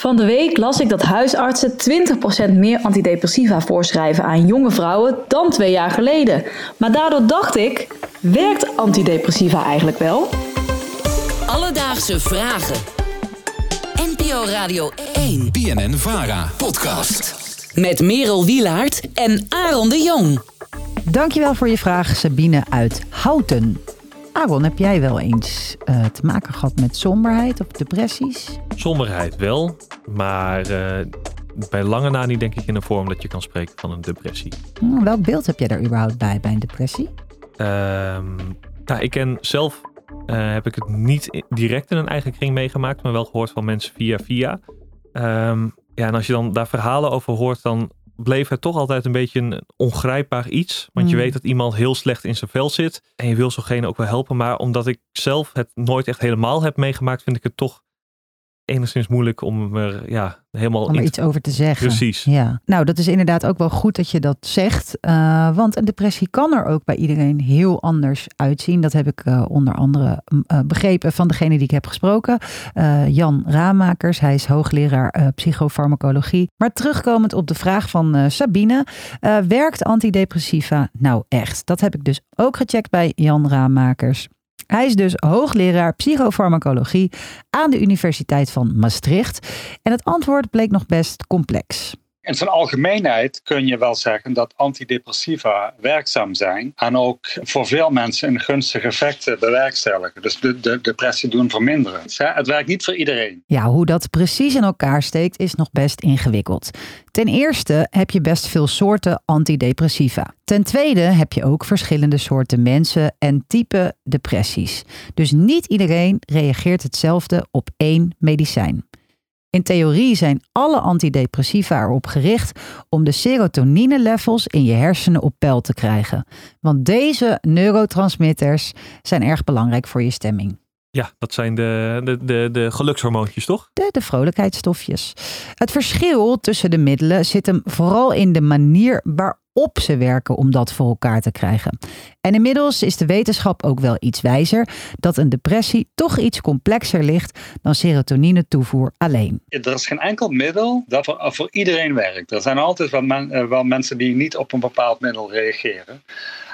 Van de week las ik dat huisartsen 20% meer antidepressiva voorschrijven aan jonge vrouwen dan twee jaar geleden. Maar daardoor dacht ik, werkt antidepressiva eigenlijk wel? Alledaagse vragen. NPO Radio 1. BNN Vara. Podcast. Met Merel Wielaert en Aaron de Jong. Dankjewel voor je vraag, Sabine uit Houten. Aaron, heb jij wel eens uh, te maken gehad met somberheid of depressies? Somberheid wel, maar uh, bij lange na niet denk ik in een vorm dat je kan spreken van een depressie. Oh, welk beeld heb jij daar überhaupt bij, bij een depressie? Nou, ik ken zelf, uh, heb ik het niet direct in een eigen kring meegemaakt, maar wel gehoord van mensen via via. Um, ja, en als je dan daar verhalen over hoort, dan bleef het toch altijd een beetje een ongrijpbaar iets. Want je Mm. weet dat iemand heel slecht in zijn vel zit. En je wil zogene ook wel helpen. Maar omdat ik zelf het nooit echt helemaal heb meegemaakt, vind ik het toch enigszins moeilijk om er ja, helemaal Om er iets over te zeggen. Precies. Ja. Nou, dat is inderdaad ook wel goed dat je dat zegt. Uh, want een depressie kan er ook bij iedereen heel anders uitzien. Dat heb ik uh, onder andere uh, begrepen van degene die ik heb gesproken. Jan Raamakers, hij is hoogleraar psychofarmacologie. Maar terugkomend op de vraag van Sabine. werkt antidepressiva nou echt? Dat heb ik dus ook gecheckt bij Jan Raamakers. Hij is dus hoogleraar psychofarmacologie aan de Universiteit van Maastricht. En het antwoord bleek nog best complex. In zijn algemeenheid kun je wel zeggen dat antidepressiva werkzaam zijn en ook voor veel mensen een gunstige effecten bewerkstelligen. Dus de, de depressie doen verminderen. Het werkt niet voor iedereen. Ja, hoe dat precies in elkaar steekt is nog best ingewikkeld. Ten eerste heb je best veel soorten antidepressiva. Ten tweede heb je ook verschillende soorten mensen en type depressies. Dus niet iedereen reageert hetzelfde op één medicijn. In theorie zijn alle antidepressiva erop gericht om de serotonine-levels in je hersenen op peil te krijgen. Want deze neurotransmitters zijn erg belangrijk voor je stemming. Ja, dat zijn de, de, de, de gelukshormoontjes, toch? De, de vrolijkheidsstofjes. Het verschil tussen de middelen zit hem vooral in de manier waarop ze werken om dat voor elkaar te krijgen. En inmiddels is de wetenschap ook wel iets wijzer dat een depressie toch iets complexer ligt dan serotonine toevoer alleen. Er is geen enkel middel dat voor, iedereen werkt. Er zijn altijd wel, men, wel mensen die niet op een bepaald middel reageren.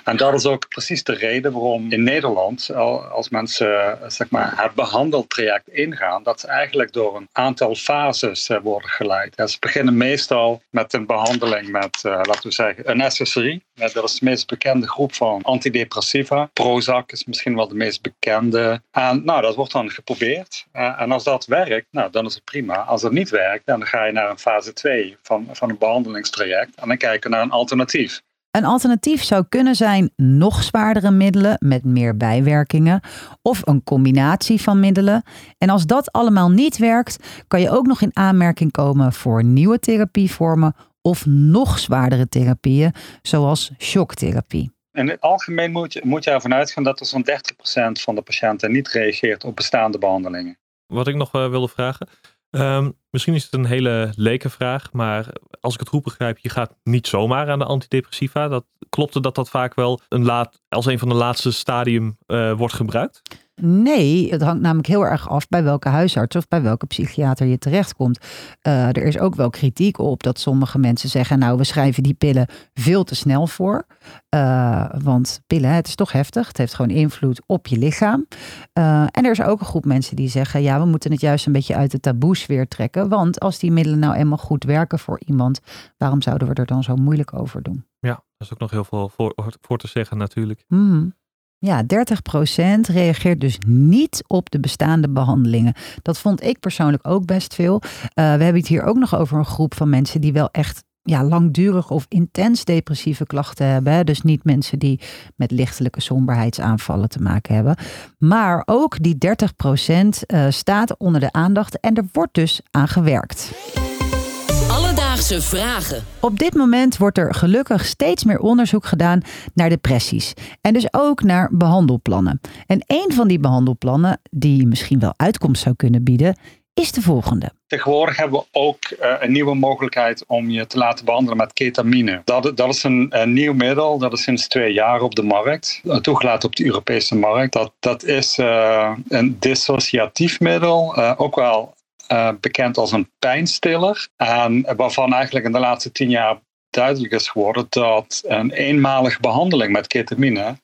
En dat is ook precies de reden waarom in Nederland, als mensen zeg maar, het behandeltraject ingaan, dat ze eigenlijk door een aantal fases worden geleid. Ze beginnen meestal met een behandeling met, uh, laten we zeggen, een SSRI. Dat is de meest bekende groep van antidepressiva. Prozac is misschien wel de meest bekende. En nou, dat wordt dan geprobeerd. En als dat werkt, nou, dan is het prima. Als dat niet werkt, dan ga je naar een fase 2 van, van een behandelingstraject. En dan kijken naar een alternatief. Een alternatief zou kunnen zijn nog zwaardere middelen met meer bijwerkingen of een combinatie van middelen. En als dat allemaal niet werkt, kan je ook nog in aanmerking komen voor nieuwe therapievormen of nog zwaardere therapieën, zoals shocktherapie. In het algemeen moet je, moet je ervan uitgaan dat er zo'n 30% van de patiënten niet reageert op bestaande behandelingen. Wat ik nog uh, wilde vragen. Um, misschien is het een hele leke vraag, maar als ik het goed begrijp, je gaat niet zomaar aan de antidepressiva. Dat, klopt het dat dat vaak wel een laat, als een van de laatste stadium uh, wordt gebruikt? Nee, het hangt namelijk heel erg af bij welke huisarts of bij welke psychiater je terechtkomt. Uh, er is ook wel kritiek op dat sommige mensen zeggen, nou we schrijven die pillen veel te snel voor. Uh, want pillen, het is toch heftig, het heeft gewoon invloed op je lichaam. Uh, en er is ook een groep mensen die zeggen, ja we moeten het juist een beetje uit de taboesfeer trekken. Want als die middelen nou eenmaal goed werken voor iemand, waarom zouden we er dan zo moeilijk over doen? Ja, daar is ook nog heel veel voor, voor te zeggen natuurlijk. Mm. Ja, 30% reageert dus niet op de bestaande behandelingen. Dat vond ik persoonlijk ook best veel. Uh, we hebben het hier ook nog over een groep van mensen die wel echt ja, langdurig of intens depressieve klachten hebben. Dus niet mensen die met lichtelijke somberheidsaanvallen te maken hebben. Maar ook die 30% uh, staat onder de aandacht en er wordt dus aan gewerkt. Alledaagse vragen. Op dit moment wordt er gelukkig steeds meer onderzoek gedaan naar depressies. En dus ook naar behandelplannen. En een van die behandelplannen, die misschien wel uitkomst zou kunnen bieden, is de volgende. Tegenwoordig hebben we ook uh, een nieuwe mogelijkheid om je te laten behandelen met ketamine. Dat, dat is een, een, nieuw middel, dat is sinds twee jaar op de markt, uh, toegelaten op de Europese markt. Dat, dat is uh, een dissociatief middel, ook wel bekend als een pijnstiller. En waarvan eigenlijk in de laatste tien jaar duidelijk is geworden dat een eenmalige behandeling met ketamine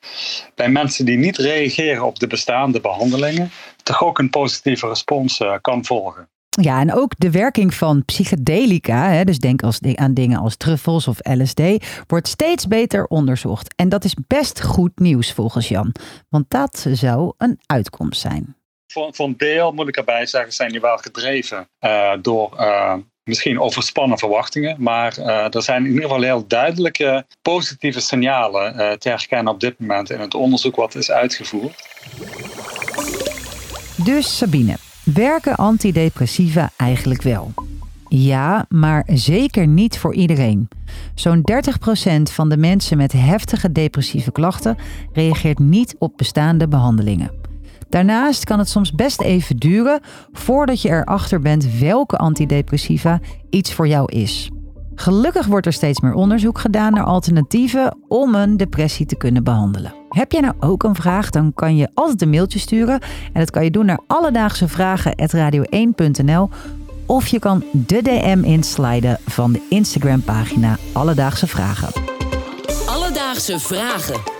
bij mensen die niet reageren op de bestaande behandelingen toch ook een positieve respons kan volgen. Ja, en ook de werking van psychedelica, hè, dus denk als, aan dingen als truffels of LSD, wordt steeds beter onderzocht. En dat is best goed nieuws volgens Jan, want dat zou een uitkomst zijn. Voor, een deel, moet ik erbij zeggen, zijn die wel gedreven uh, door uh, misschien overspannen verwachtingen. Maar uh, er zijn in ieder geval heel duidelijke positieve signalen te herkennen op dit moment in het onderzoek wat is uitgevoerd. Dus Sabine, Werken antidepressiva eigenlijk wel? Ja, maar zeker niet voor iedereen. Zo'n 30% van de mensen met heftige depressieve klachten reageert niet op bestaande behandelingen. Daarnaast kan het soms best even duren voordat je erachter bent welke antidepressiva iets voor jou is. Gelukkig wordt er steeds meer onderzoek gedaan naar alternatieven om een depressie te kunnen behandelen. Heb jij nou ook een vraag, dan kan je altijd een mailtje sturen. En dat kan je doen naar alledaagse vragen.radio1.nl of je kan de DM insliden van de Instagram pagina Alledaagse Vragen. Alledaagse Vragen.